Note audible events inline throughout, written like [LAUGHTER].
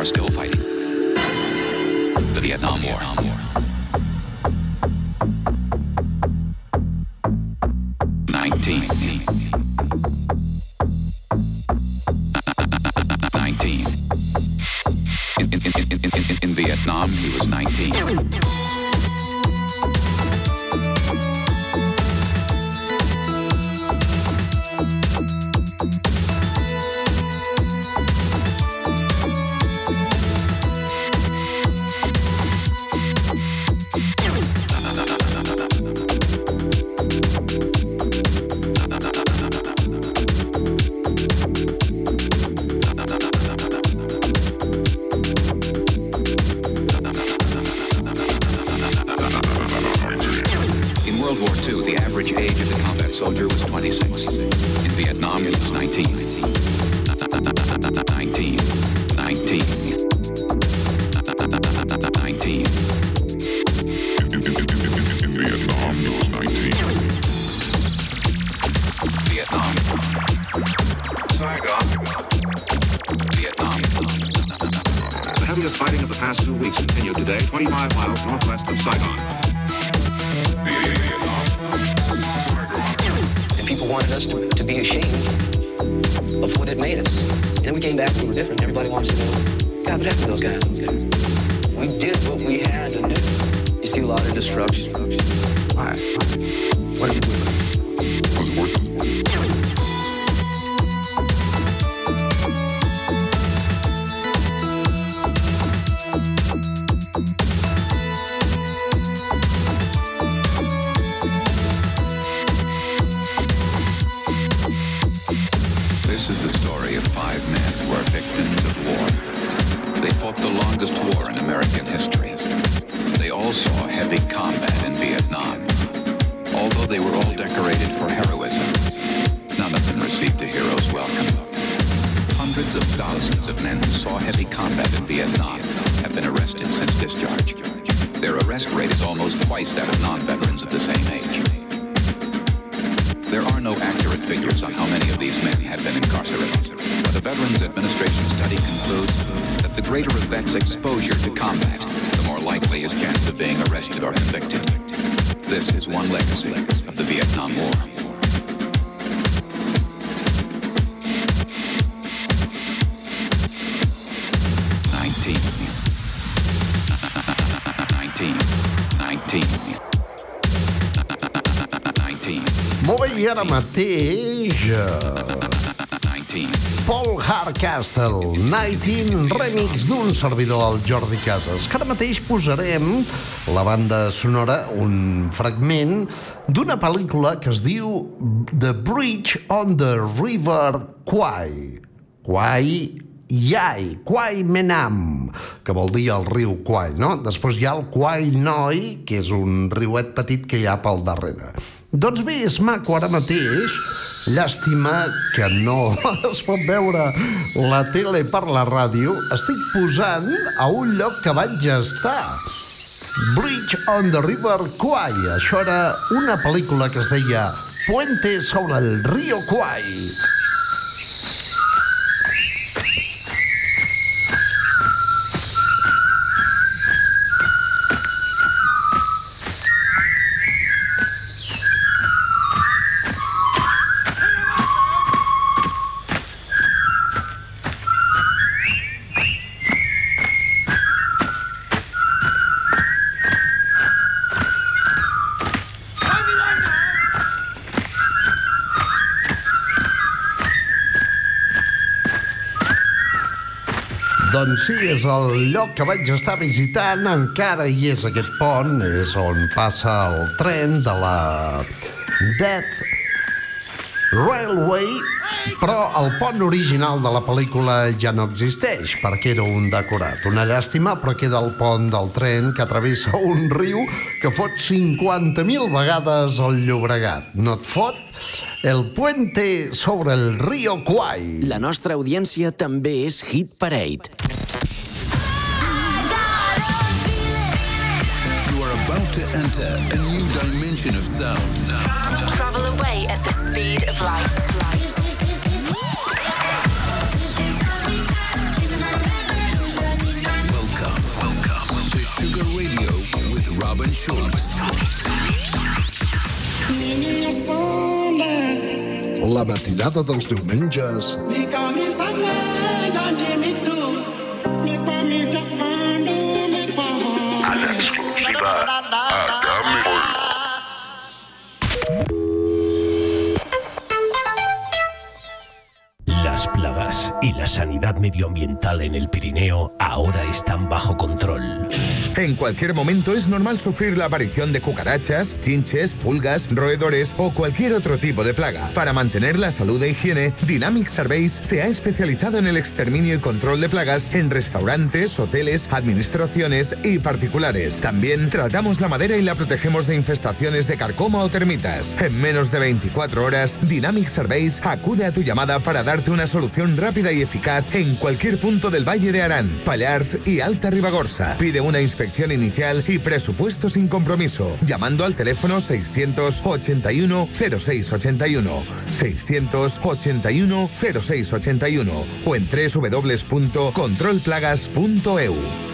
are still fighting. The Vietnam War. American history. They all saw heavy combat in Vietnam. Although they were all decorated for heroism, none of them received a hero's welcome. Hundreds of thousands of men who saw heavy combat in Vietnam have been arrested since discharge. Their arrest rate is almost twice that of non-veterans of the same age. There are no accurate figures on how many of these men have been incarcerated, but the Veterans Administration study concludes the greater a vet's exposure to combat, the more likely his chance of being arrested or convicted. This is one legacy of the Vietnam War. Bé, i ara mateix... 19. Paul Hardcastle, 19 remix d'un servidor, el Jordi Casas, que ara mateix posarem la banda sonora, un fragment d'una pel·lícula que es diu The Bridge on the River Kwai. Kwai Yai, Kwai Menam, que vol dir el riu Kwai, no? Després hi ha el Kwai Noi, que és un riuet petit que hi ha pel darrere. Doncs bé, és maco ara mateix, llàstima que no [LAUGHS] es pot veure la tele per la ràdio, estic posant a un lloc que vaig estar. Bridge on the River Kwai. Això era una pel·lícula que es deia Puente sobre el río Kwai. Sí, és el lloc que vaig estar visitant, encara hi és aquest pont, és on passa el tren de la Death Railway, però el pont original de la pel·lícula ja no existeix, perquè era un decorat. Una llàstima, però queda el pont del tren que travessa un riu que fot 50.000 vegades el Llobregat. No et fot? El puente sobre el río Kwai. La nostra audiència també és Hit Parade. zone. Travel away at the speed of light. Welcome, welcome to Sugar Radio with Robin Schulz. La matinada dels diumenges sanidad medioambiental en el Pirineo ahora están bajo control. En cualquier momento es normal sufrir la aparición de cucarachas, chinches, pulgas, roedores o cualquier otro tipo de plaga. Para mantener la salud e higiene, Dynamic Surveys se ha especializado en el exterminio y control de plagas en restaurantes, hoteles, administraciones y particulares. También tratamos la madera y la protegemos de infestaciones de carcoma o termitas. En menos de 24 horas, Dynamic Surveys acude a tu llamada para darte una solución rápida y eficaz en cualquier punto del Valle de Arán, Pallars y Alta Ribagorza. Pide una inspección inicial y presupuesto sin compromiso, llamando al teléfono 681 0681, 681 0681 o en www.controlplagas.eu.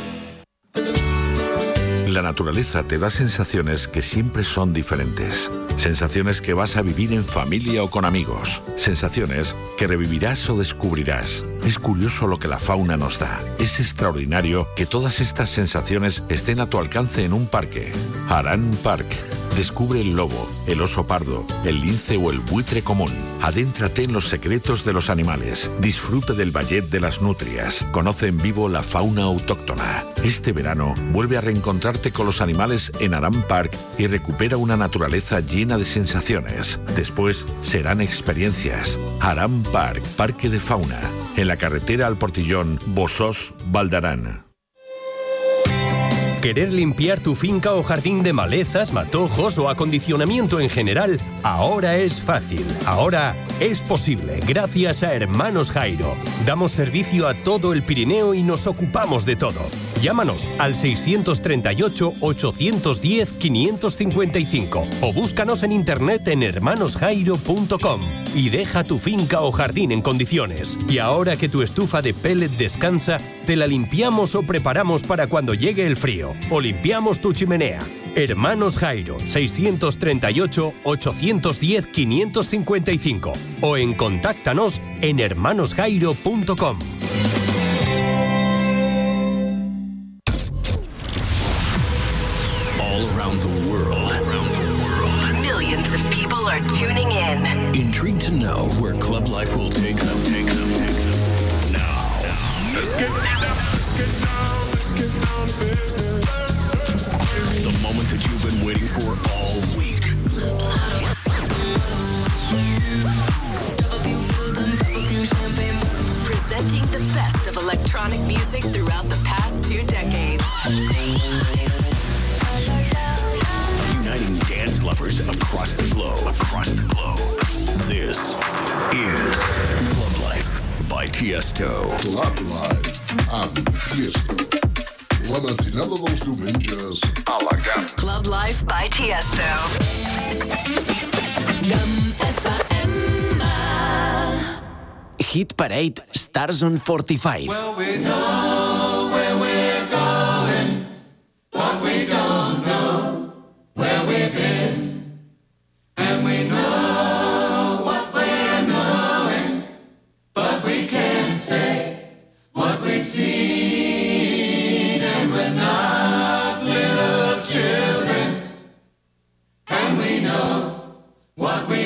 La naturaleza te da sensaciones que siempre son diferentes. Sensaciones que vas a vivir en familia o con amigos. Sensaciones que revivirás o descubrirás. Es curioso lo que la fauna nos da. Es extraordinario que todas estas sensaciones estén a tu alcance en un parque. Harán Park. Descubre el lobo, el oso pardo, el lince o el buitre común. Adéntrate en los secretos de los animales. Disfruta del ballet de las nutrias. Conoce en vivo la fauna autóctona. Este verano vuelve a reencontrarte con los animales en Aram Park y recupera una naturaleza llena de sensaciones. Después serán experiencias. Aram Park, Parque de Fauna. En la carretera al Portillón, Bosos, Valdarán. ¿Querer limpiar tu finca o jardín de malezas, matojos o acondicionamiento en general? Ahora es fácil. Ahora es posible gracias a Hermanos Jairo. Damos servicio a todo el Pirineo y nos ocupamos de todo. Llámanos al 638-810-555 o búscanos en internet en hermanosjairo.com y deja tu finca o jardín en condiciones. Y ahora que tu estufa de pellet descansa, te la limpiamos o preparamos para cuando llegue el frío o limpiamos tu chimenea. Hermanos Jairo 638-810-555 o en contáctanos en hermanosjairo.com. All around the world. Millions of people are tuning in. Intrigued to know where electronic music throughout the past two decades. Uniting dance lovers across the globe. Across the globe. This is Club Life by Tiesto. Club Life amb Tiesto. La matinada dels diumenges a la Gana. Club Life by Tiesto. Hit Parade Stars on 45. Well, we know where we're going, but we don't know where we've been. And we know what we're knowing, but we can't say what we've seen. And we're not little children, and we know what we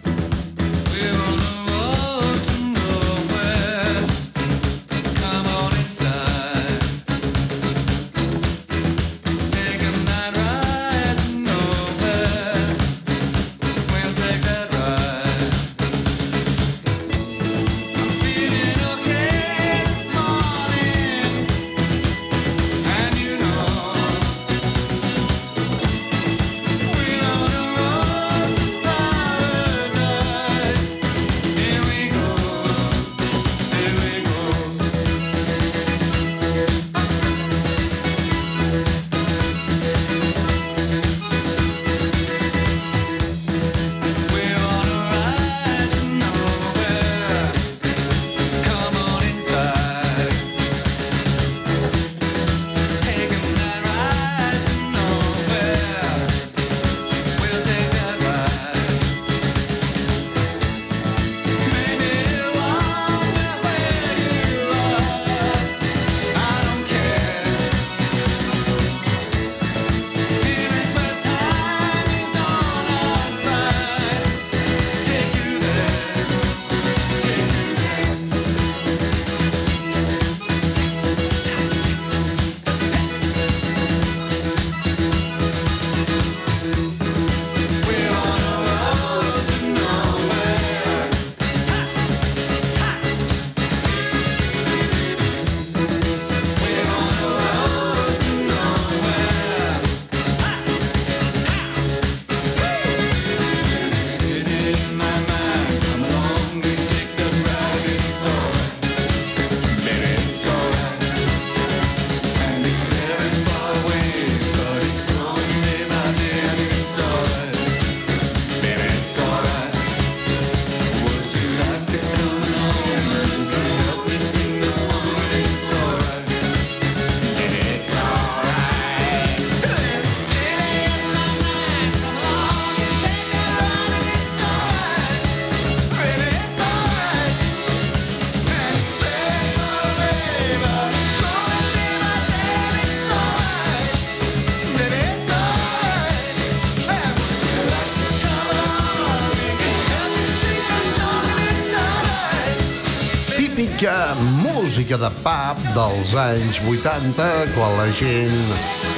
Música de pub dels anys 80, quan la gent...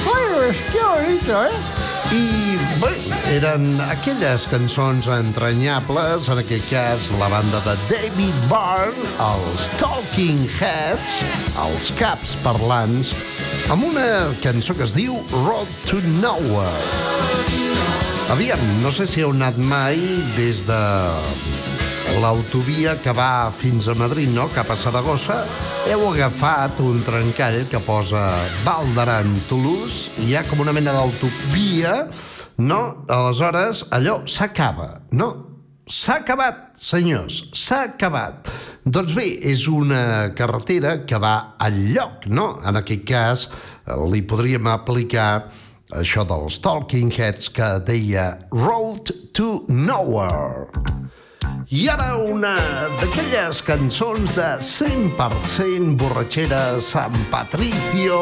Bueno, és que bonito, eh? I, bé, eren aquelles cançons entranyables, en aquest cas la banda de David Byrne, els Talking Heads, els caps parlants, amb una cançó que es diu Road to Nowhere. Aviam, no sé si heu anat mai des de l'autovia que va fins a Madrid, no?, cap a Saragossa, heu agafat un trencall que posa Valdaran, Toulouse, i hi ha com una mena d'autovia, no? Aleshores, allò s'acaba, no? S'ha acabat, senyors, s'ha acabat. Doncs bé, és una carretera que va al lloc, no? En aquest cas, li podríem aplicar això dels Talking Heads que deia Road to Nowhere. I ara una d'aquelles cançons de 100% borratxera San Patricio,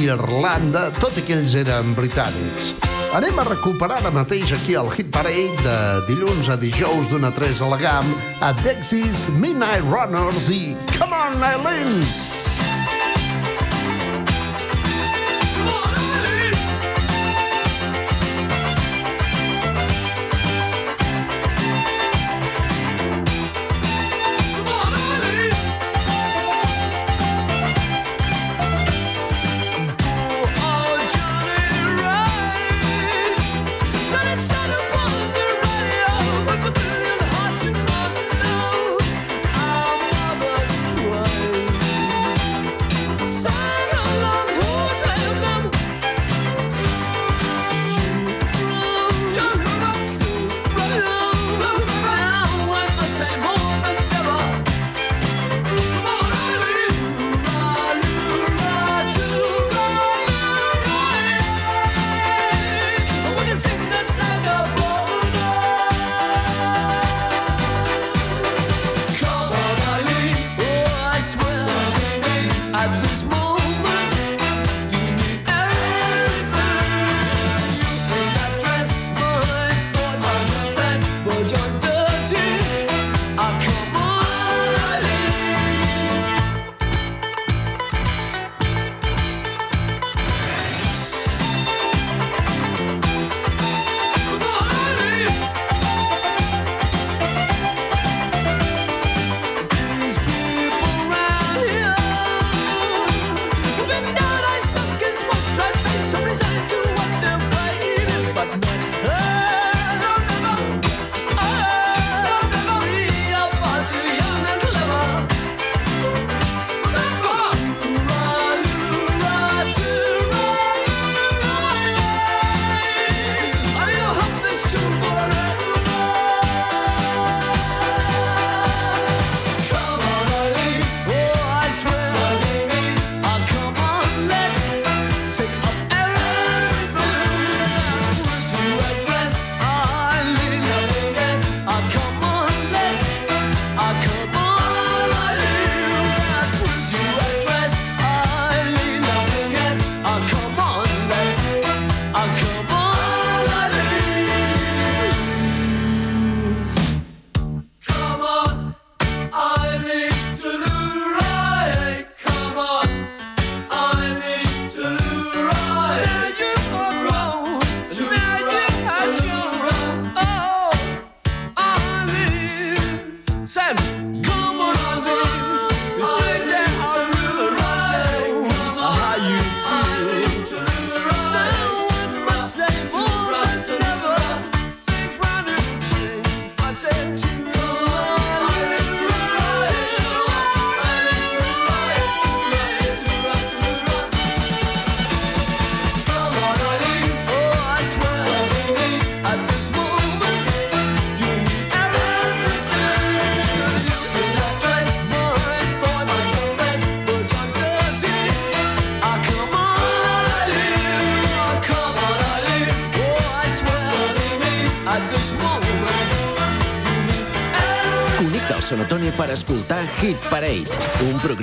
Irlanda, tot i que ells eren britànics. Anem a recuperar ara mateix aquí al Hit Parade de dilluns a dijous d'una 3 a la GAM a Dexys, Midnight Runners i Come on, Eileen!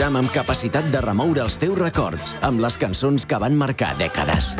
Programa amb capacitat de remoure els teus records amb les cançons que van marcar dècades.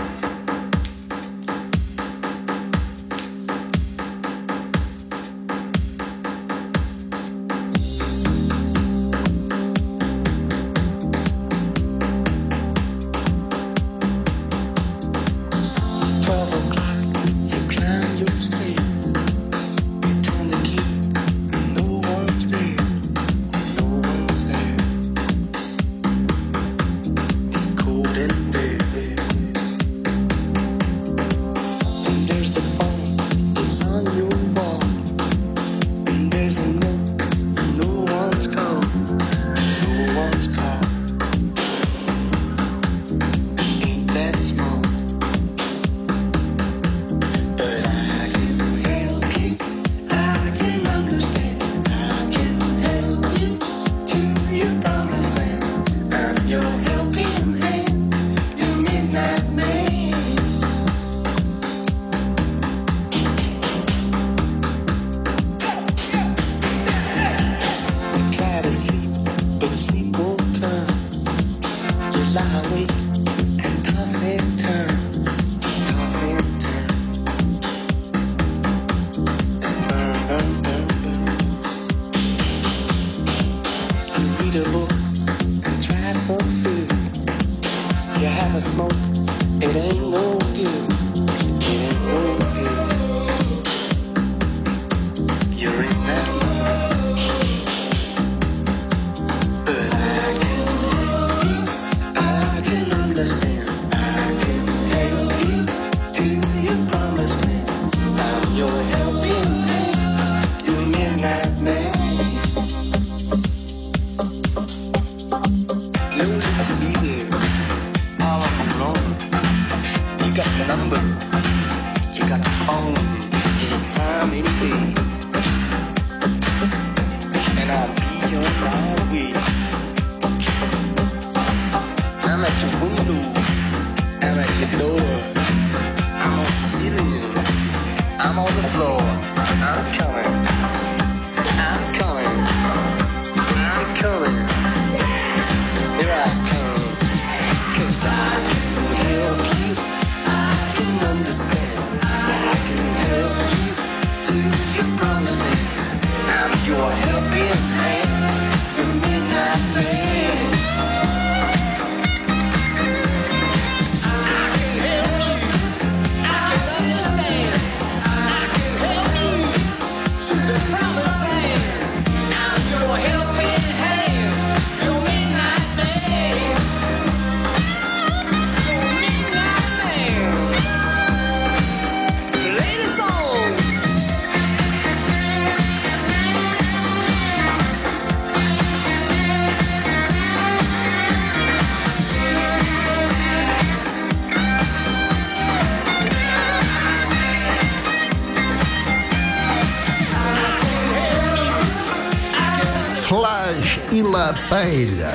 Paella.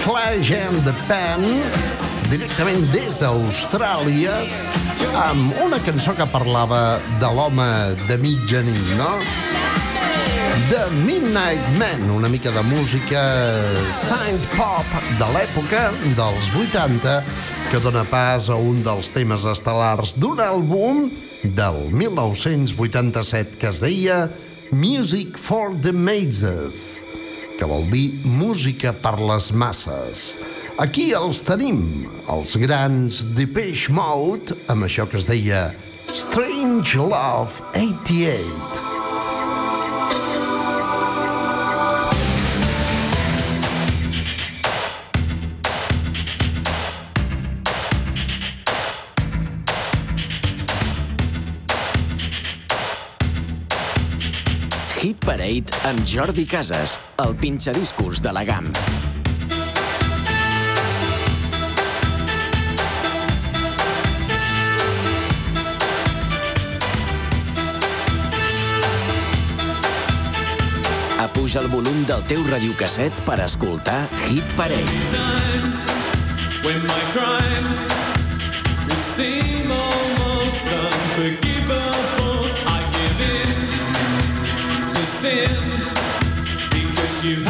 Flash and the Pan, directament des d'Austràlia, amb una cançó que parlava de l'home de mitjanit, no? The Midnight Man, una mica de música saint pop de l'època dels 80 que dona pas a un dels temes estel·lars d'un àlbum del 1987 que es deia Music for the Mazes que vol dir música per les masses. Aquí els tenim, els grans Depeche Mode, amb això que es deia Strange Love 88. Parade amb Jordi Casas, el pinxadiscos de la GAM. Apuja el volum del teu radiocasset per escoltar Hit Parade. When my crimes seem almost sin. Because you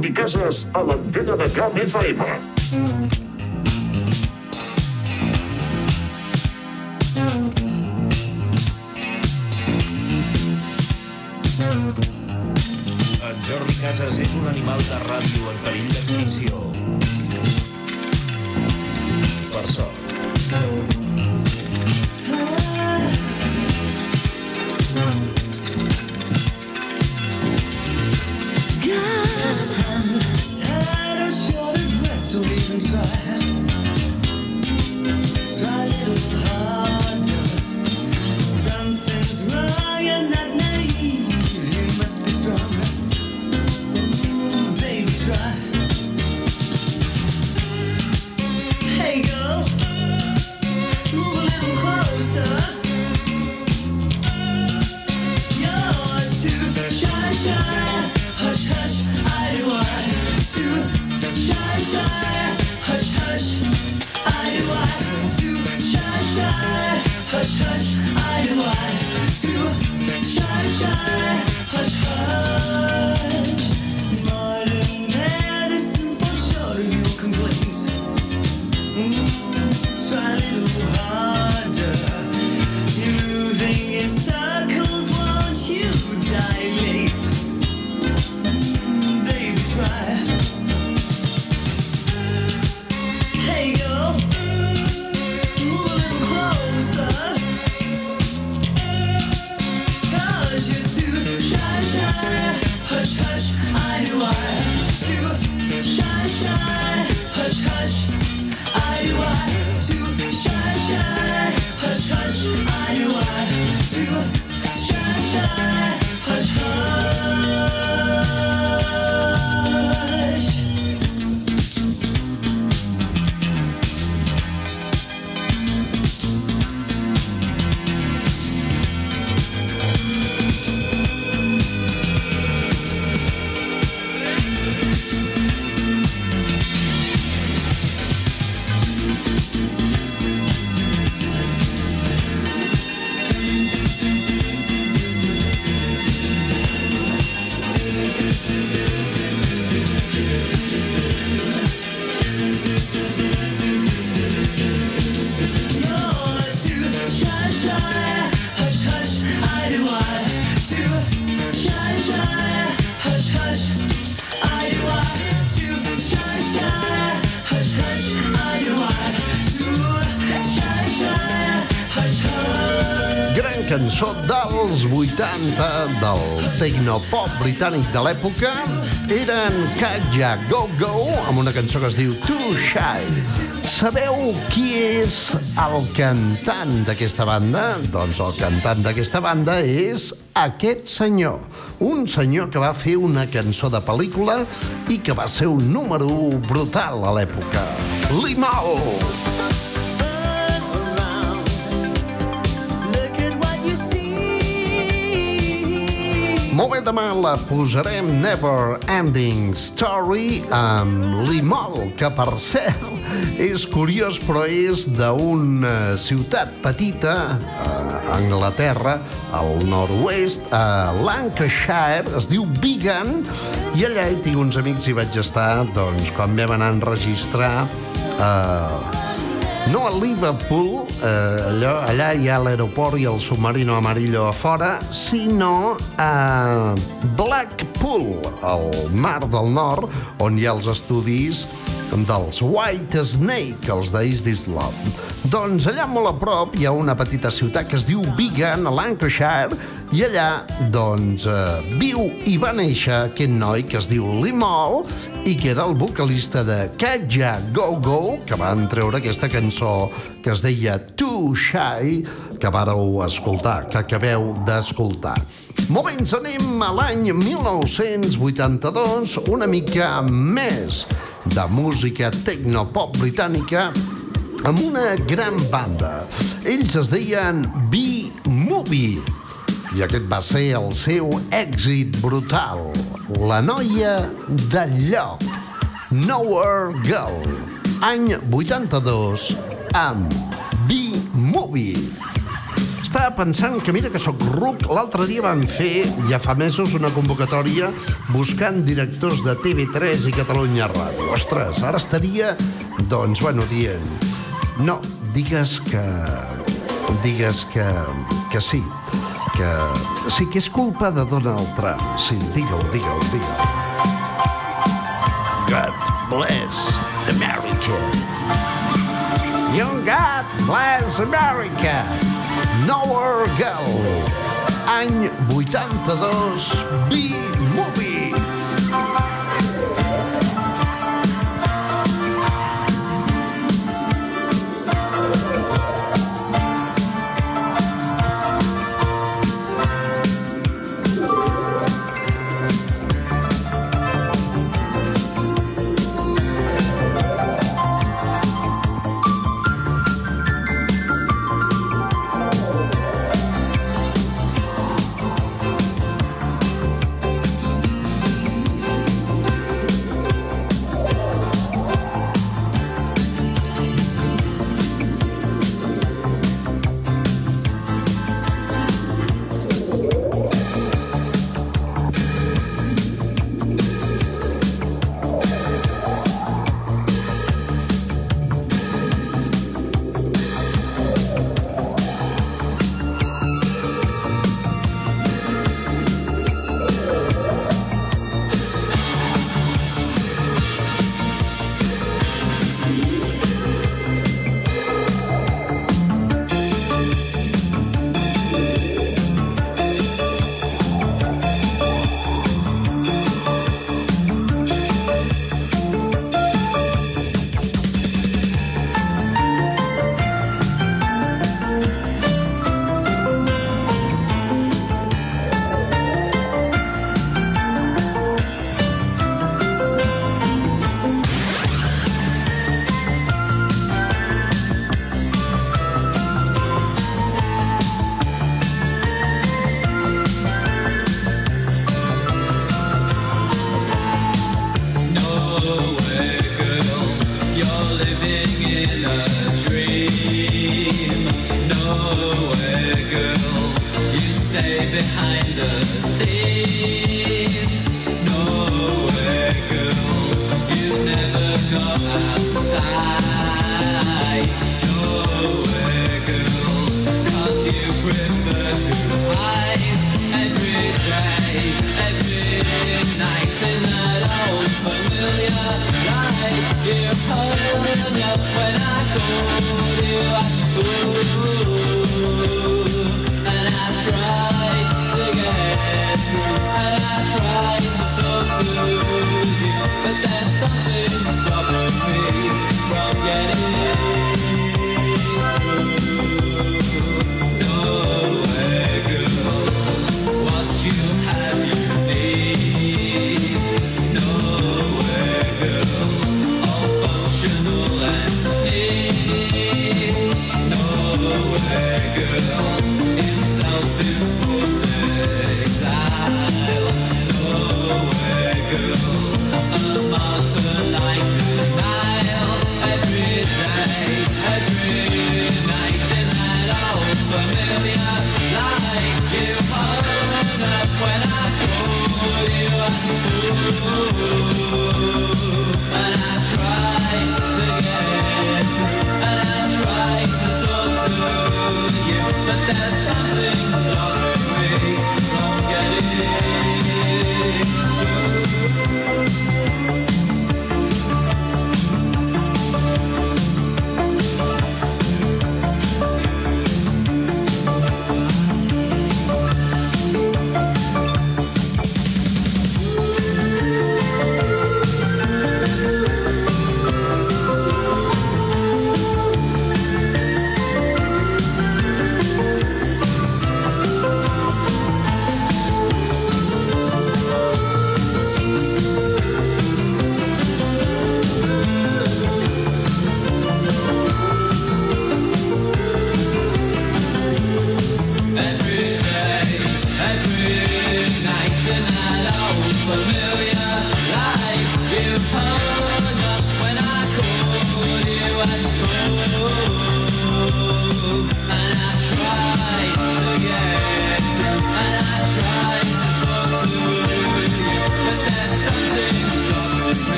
Jordi Casas a l'antena de Camp FM. En Jordi Casas és un animal de ràdio en perill d'extinció. another cançó dels 80 del tecnopop britànic de l'època. Eren Kaja Go Go, amb una cançó que es diu Too Shy. Sabeu qui és el cantant d'aquesta banda? Doncs el cantant d'aquesta banda és aquest senyor. Un senyor que va fer una cançó de pel·lícula i que va ser un número brutal a l'època. Limau! Molt bé, demà la posarem Never Ending Story amb Limol, que per cert és curiós, però és d'una ciutat petita a Anglaterra, al nord-oest, a Lancashire, es diu Bigan, i allà hi tinc uns amics i vaig estar, doncs, quan vam anar a enregistrar eh, no a Liverpool, eh, allò, allà hi ha l'aeroport i el submarino amarillo a fora, sinó a Blackpool, al mar del nord, on hi ha els estudis dels White Snake, els d'East Islam. Doncs allà molt a prop hi ha una petita ciutat que es diu Bigan, a Lancashire, i allà, doncs, eh, viu i va néixer aquest noi que es diu Limol i que era el vocalista de Kaja Go Go, que van treure aquesta cançó que es deia Too Shy, que vareu escoltar, que acabeu d'escoltar. Ens anem a l'any 1982, una mica més de música tecnopop britànica amb una gran banda. Ells es deien B-Movie i aquest va ser el seu èxit brutal. La noia del lloc. Nowhere Girl. Any 82 amb B-Movie. Estava pensant que mira que sóc ruc. L'altre dia van fer, ja fa mesos, una convocatòria buscant directors de TV3 i Catalunya Ràdio. Ostres, ara estaria, doncs, bueno, dient... No, digues que... Digues que... que sí que... Sí que és culpa de Donald Trump. Sí, digue-ho, digue-ho, digue-ho. God bless America. You God bless America. Nowhere Girl. Any 82, B-Movie.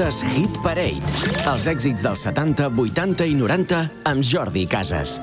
Escoltes Hit Parade. Els èxits dels 70, 80 i 90 amb Jordi Casas.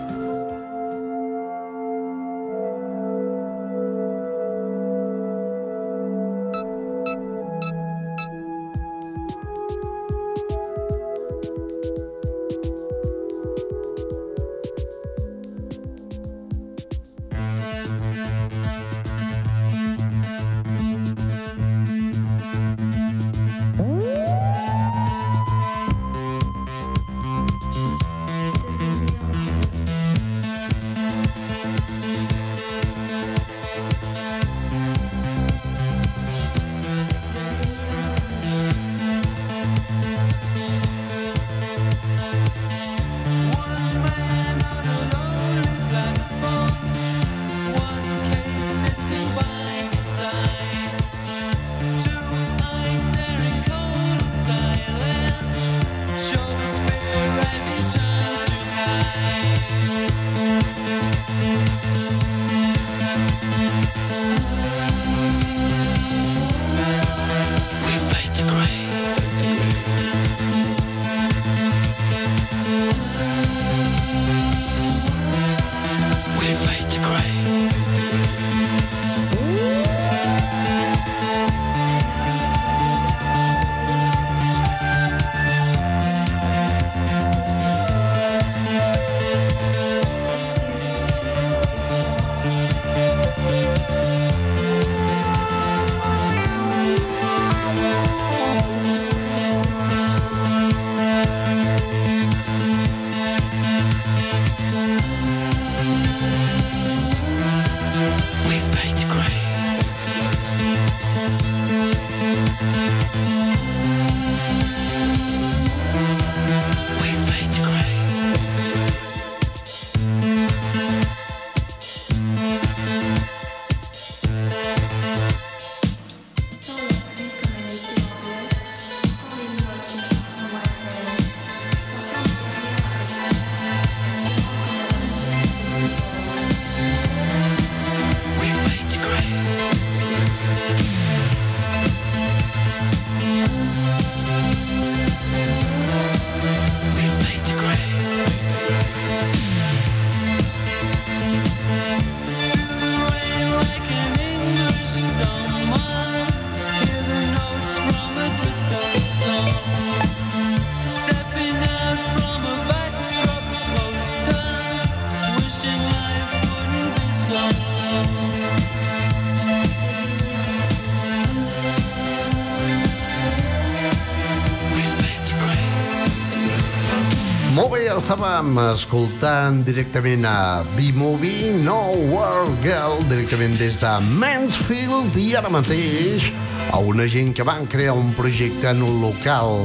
Estàvem escoltant directament a B-Movie, No World Girl, directament des de Mansfield i ara mateix a una gent que van crear un projecte en un local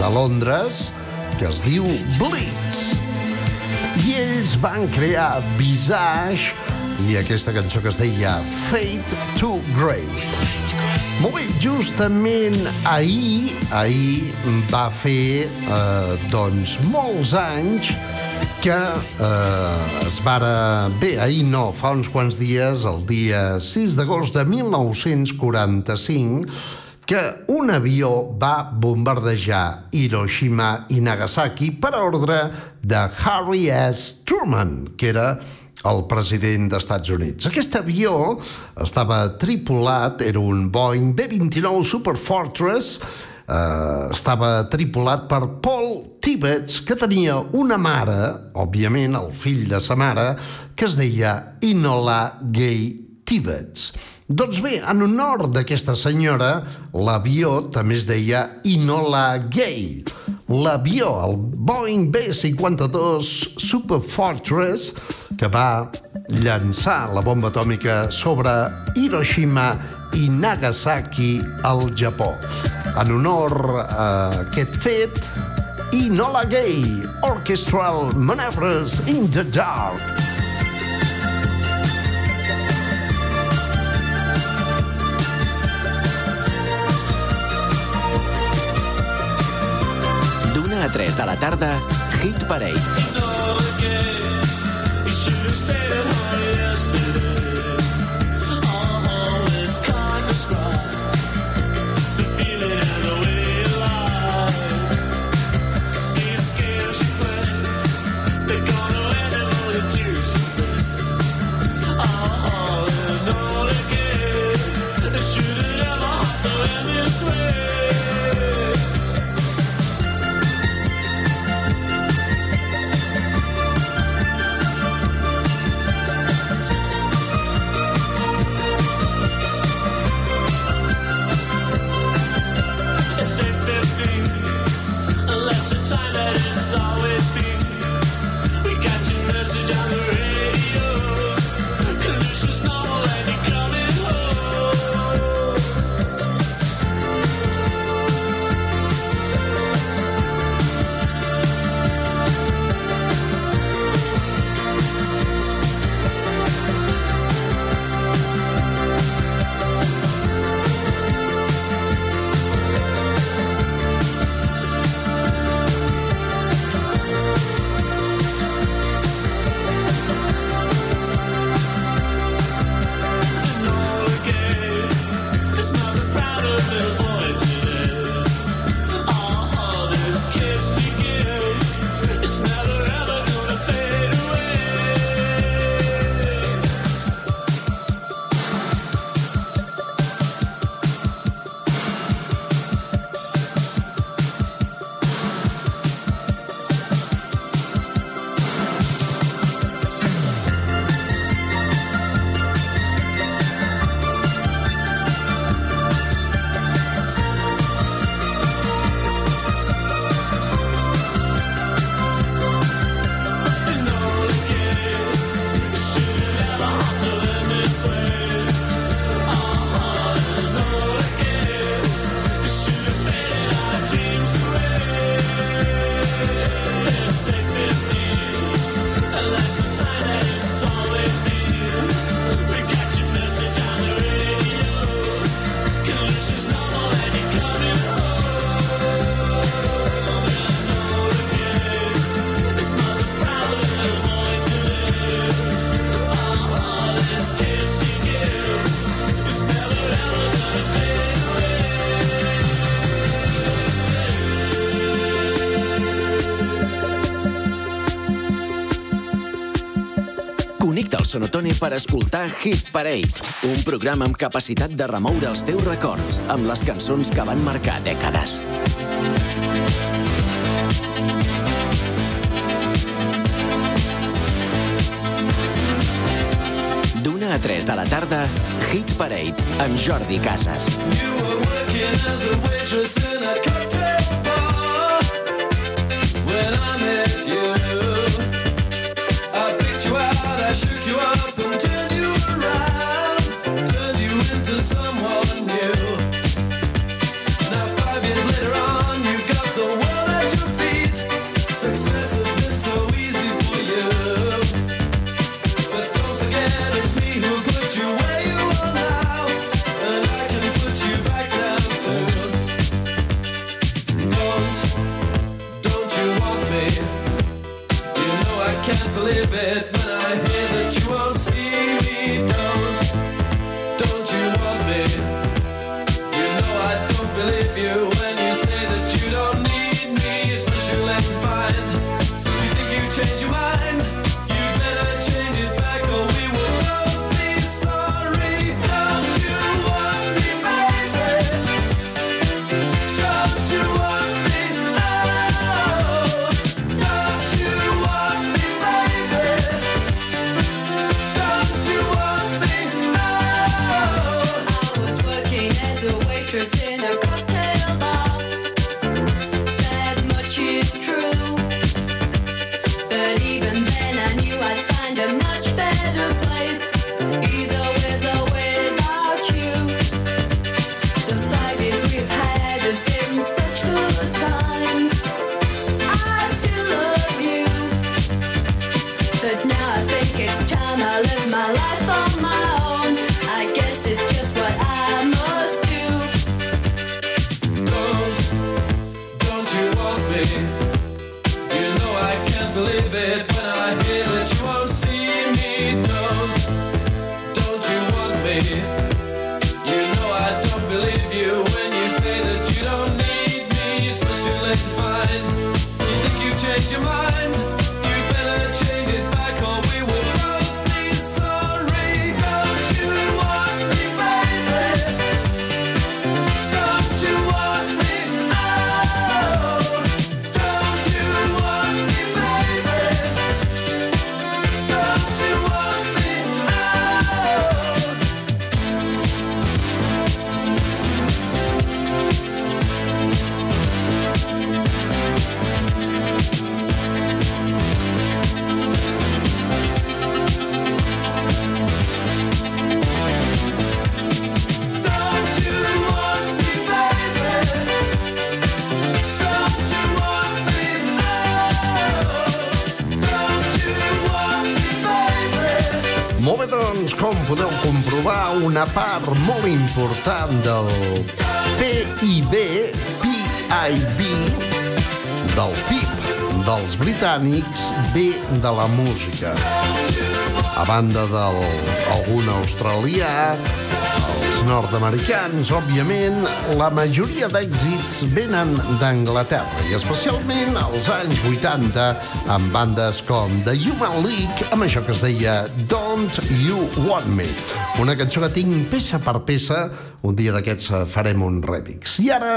de Londres que es diu Blitz. I ells van crear Visage i aquesta cançó que es deia Fate to Grey. Molt bé, justament ahir, ahir va fer, eh, doncs, molts anys que eh, es vara... Bé, ahir no, fa uns quants dies, el dia 6 d'agost de 1945, que un avió va bombardejar Hiroshima i Nagasaki per ordre de Harry S. Truman, que era el president d'Estats Units. Aquest avió estava tripulat, era un Boeing B-29 Super Fortress, eh, estava tripulat per Paul Tibbets, que tenia una mare, òbviament el fill de sa mare, que es deia Inola Gay Tibbets. Doncs bé, en honor d'aquesta senyora, l'avió també es deia Inola Gay. L'avió, el Boeing B-52 Super Fortress, que va llançar la bomba atòmica sobre Hiroshima i Nagasaki al Japó. En honor a aquest fet, Inola Gay, Orchestral Maneuvers in the Dark. A 3 de la tarda, Hit Parade. El Sonotone per escoltar Hit Parade, un programa amb capacitat de remoure els teus records amb les cançons que van marcar dècades. D'una a 3 de la tarda, Hit Parade amb Jordi Casas. You were working as a waitress in a cocktail bar when I met podeu comprovar una part molt important del PIB, PIB, del PIB dels britànics ve de la música. A banda del algun australià, els nord-americans, òbviament, la majoria d'èxits venen d'Anglaterra i especialment als anys 80 amb bandes com The Human League amb això que es deia Don't You Want Me, una cançó que tinc peça per peça, un dia d'aquests farem un remix. I ara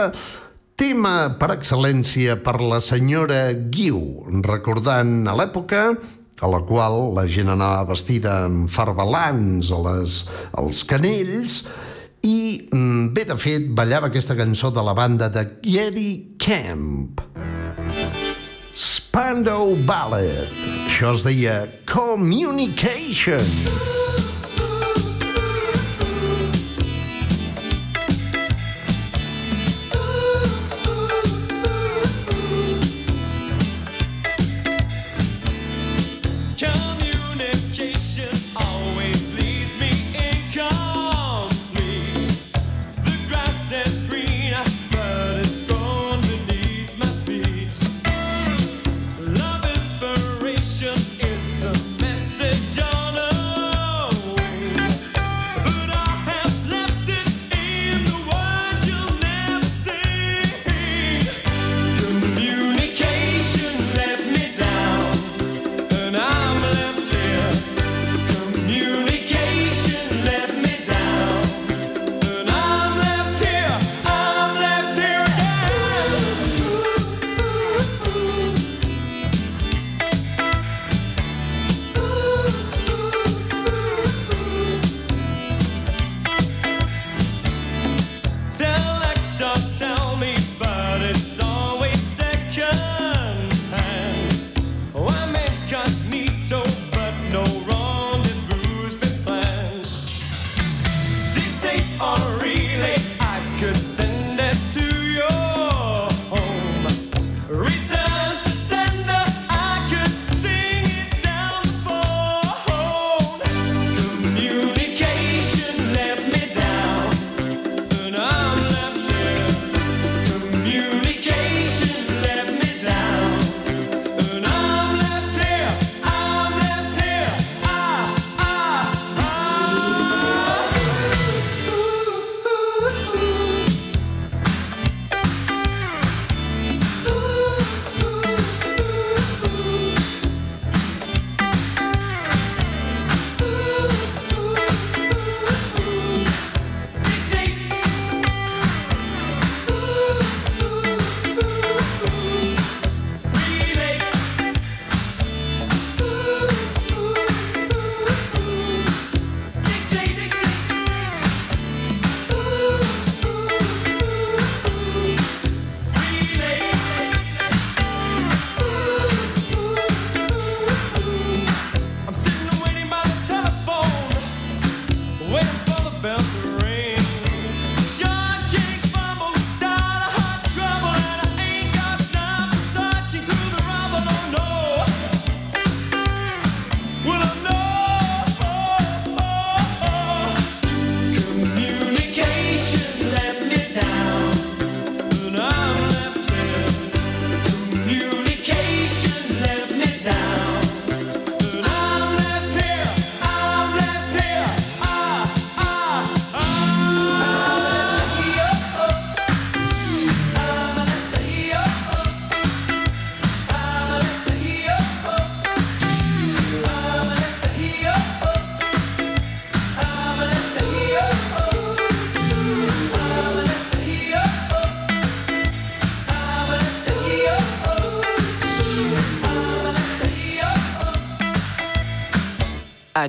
Tema per excel·lència per la senyora Guiu, recordant a l'època a la qual la gent anava vestida amb farbalans a les, als canells, i mm, bé, de fet, ballava aquesta cançó de la banda de Gary Camp. Spandau Ballet. Això es deia Communication. Communication.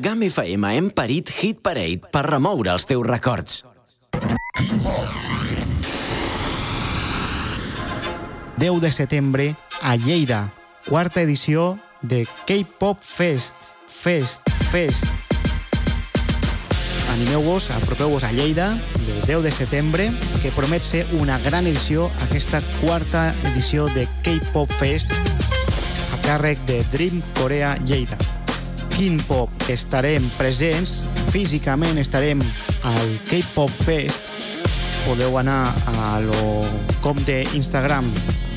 GAM FM hem parit Hit Parade per remoure els teus records. 10 de setembre a Lleida, quarta edició de K-Pop Fest. Fest, Fest. Animeu-vos, apropeu-vos a Lleida, el 10 de setembre, que promet ser una gran edició, aquesta quarta edició de K-Pop Fest, a càrrec de Dream Corea Lleida. Quin Pop estarem presents, físicament estarem al K-Pop Fest, podeu anar a lo compte Instagram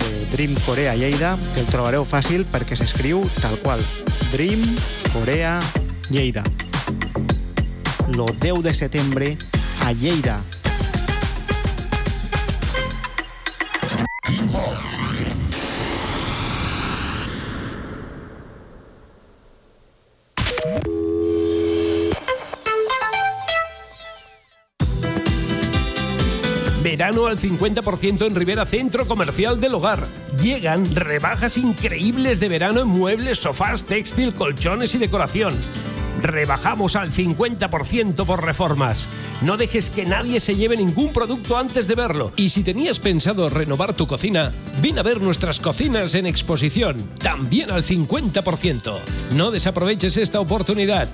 de Dream Corea Lleida, que el trobareu fàcil perquè s'escriu tal qual. Dream Corea Lleida. Lo 10 de setembre a Lleida. Verano al 50% en Rivera Centro Comercial del Hogar. Llegan rebajas increíbles de verano en muebles, sofás, textil, colchones y decoración. Rebajamos al 50% por reformas. No dejes que nadie se lleve ningún producto antes de verlo. Y si tenías pensado renovar tu cocina, ven a ver nuestras cocinas en exposición, también al 50%. No desaproveches esta oportunidad.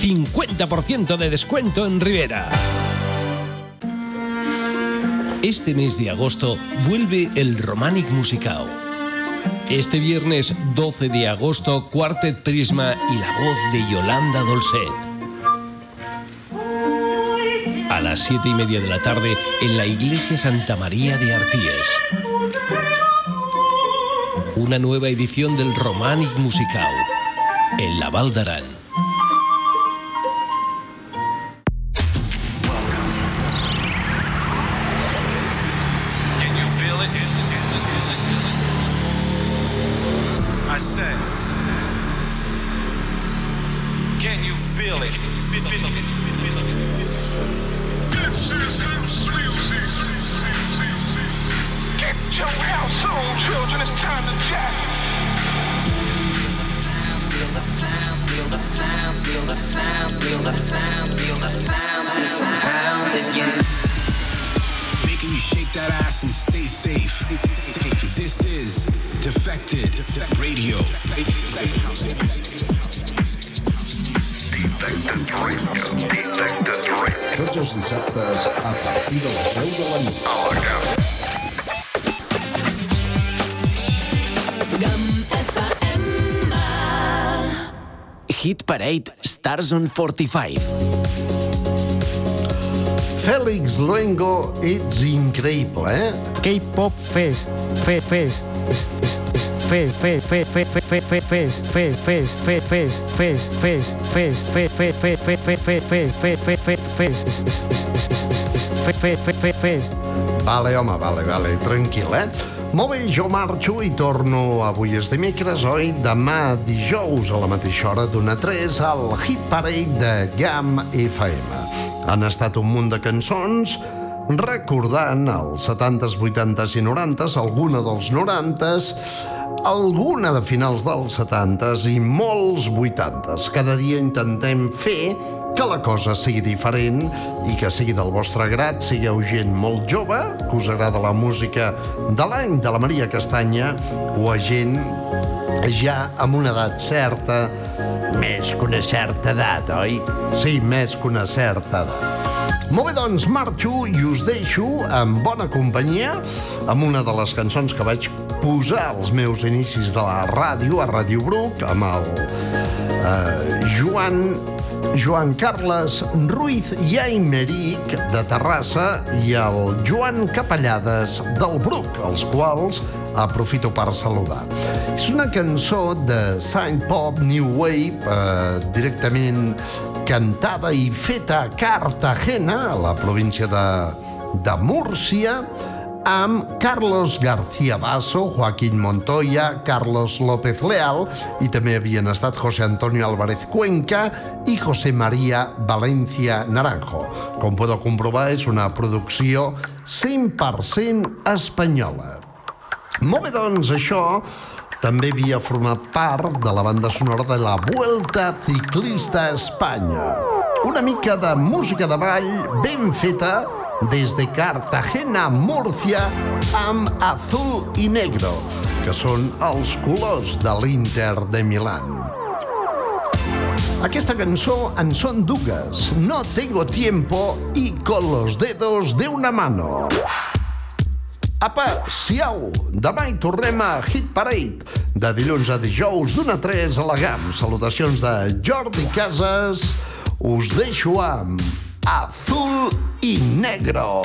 50% de descuento en Rivera. Este mes de agosto vuelve el Romanic Musicao. Este viernes 12 de agosto, Quartet Prisma y la voz de Yolanda Dolcet. A las 7 y media de la tarde en la Iglesia Santa María de Arties. Una nueva edición del Romanic Musicao en la Val d'Aran. Partir de les 10 de la nit. A la. GAM. Hit Parade Stars on 45. Fèlix Luengo, ets increïble, eh? K-Pop Fest. Fe, fest. Est, est, est, fe, fe, fe, fe, fe, fe, fe, fest. Fe, fest, fe, fest, fest, fest, fest, fe, fe, fe, fe, fe, fe, fe, fe, fe, fe, fest. Est, est, est, est, est, est, est, fe, fe, fe, fe, fest. Vale, home, vale, vale, tranquil, eh? Molt bé, jo marxo i torno avui és dimecres, oi? Demà dijous a la mateixa hora d'una a 3 al Hit Parade de GAM FM. Han estat un munt de cançons recordant els 70s, 80s i 90s, alguna dels 90s, alguna de finals dels 70s i molts 80s. Cada dia intentem fer que la cosa sigui diferent i que sigui del vostre grat, sigueu gent molt jove, que us agrada la música de l'any de la Maria Castanya, o a gent ja amb una edat certa, més que una certa edat, oi? Sí, més que una certa edat. Molt bé, doncs marxo i us deixo en bona companyia amb una de les cançons que vaig posar als meus inicis de la ràdio, a Ràdio Bruc, amb el eh, Joan Joan Carles Ruiz i Aimeric de Terrassa i el Joan Capellades del Bruc, els quals aprofito per saludar. És una cançó de Saint Pop New Wave, eh, directament cantada i feta a Cartagena, a la província de, de Múrcia, amb Carlos García Basso, Joaquín Montoya, Carlos López Leal i també havien estat José Antonio Álvarez Cuenca i José María Valencia Naranjo. Com podeu comprovar, és una producció 100% espanyola. Molt bé, doncs, això també havia format part de la banda sonora de la Vuelta Ciclista a Espanya. Una mica de música de ball ben feta des de Cartagena, Múrcia, amb Azul i Negro, que són els colors de l'Inter de Milán. Aquesta cançó en són dues, No tengo tiempo i Con los dedos de una mano. Apa, siau, demà hi tornem a Hit Parade, de dilluns a dijous d'una a 3 a la GAM. Salutacions de Jordi Casas, us deixo amb Azul i Negro.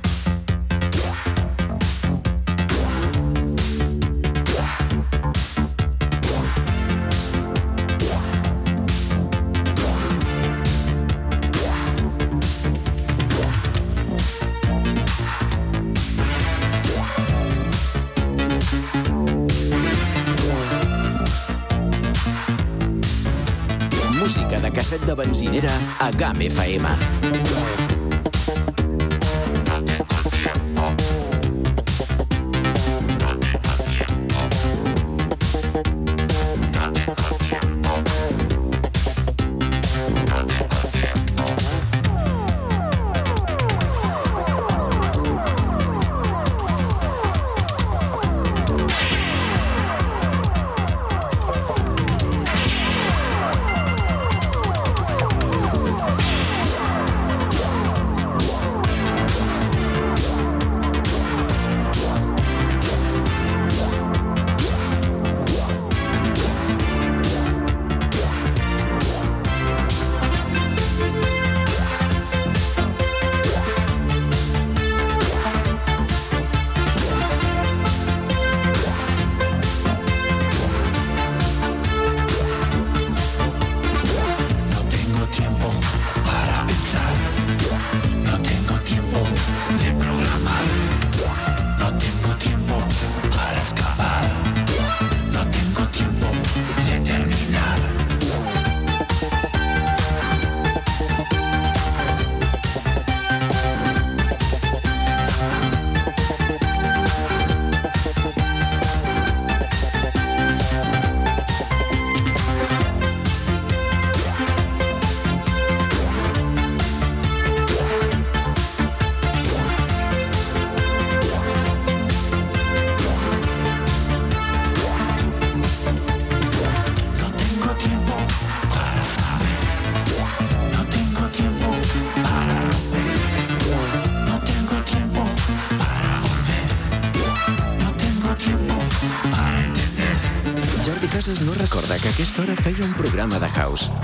Benzinera a GAM FM. Aquesta hora feia un programa de house.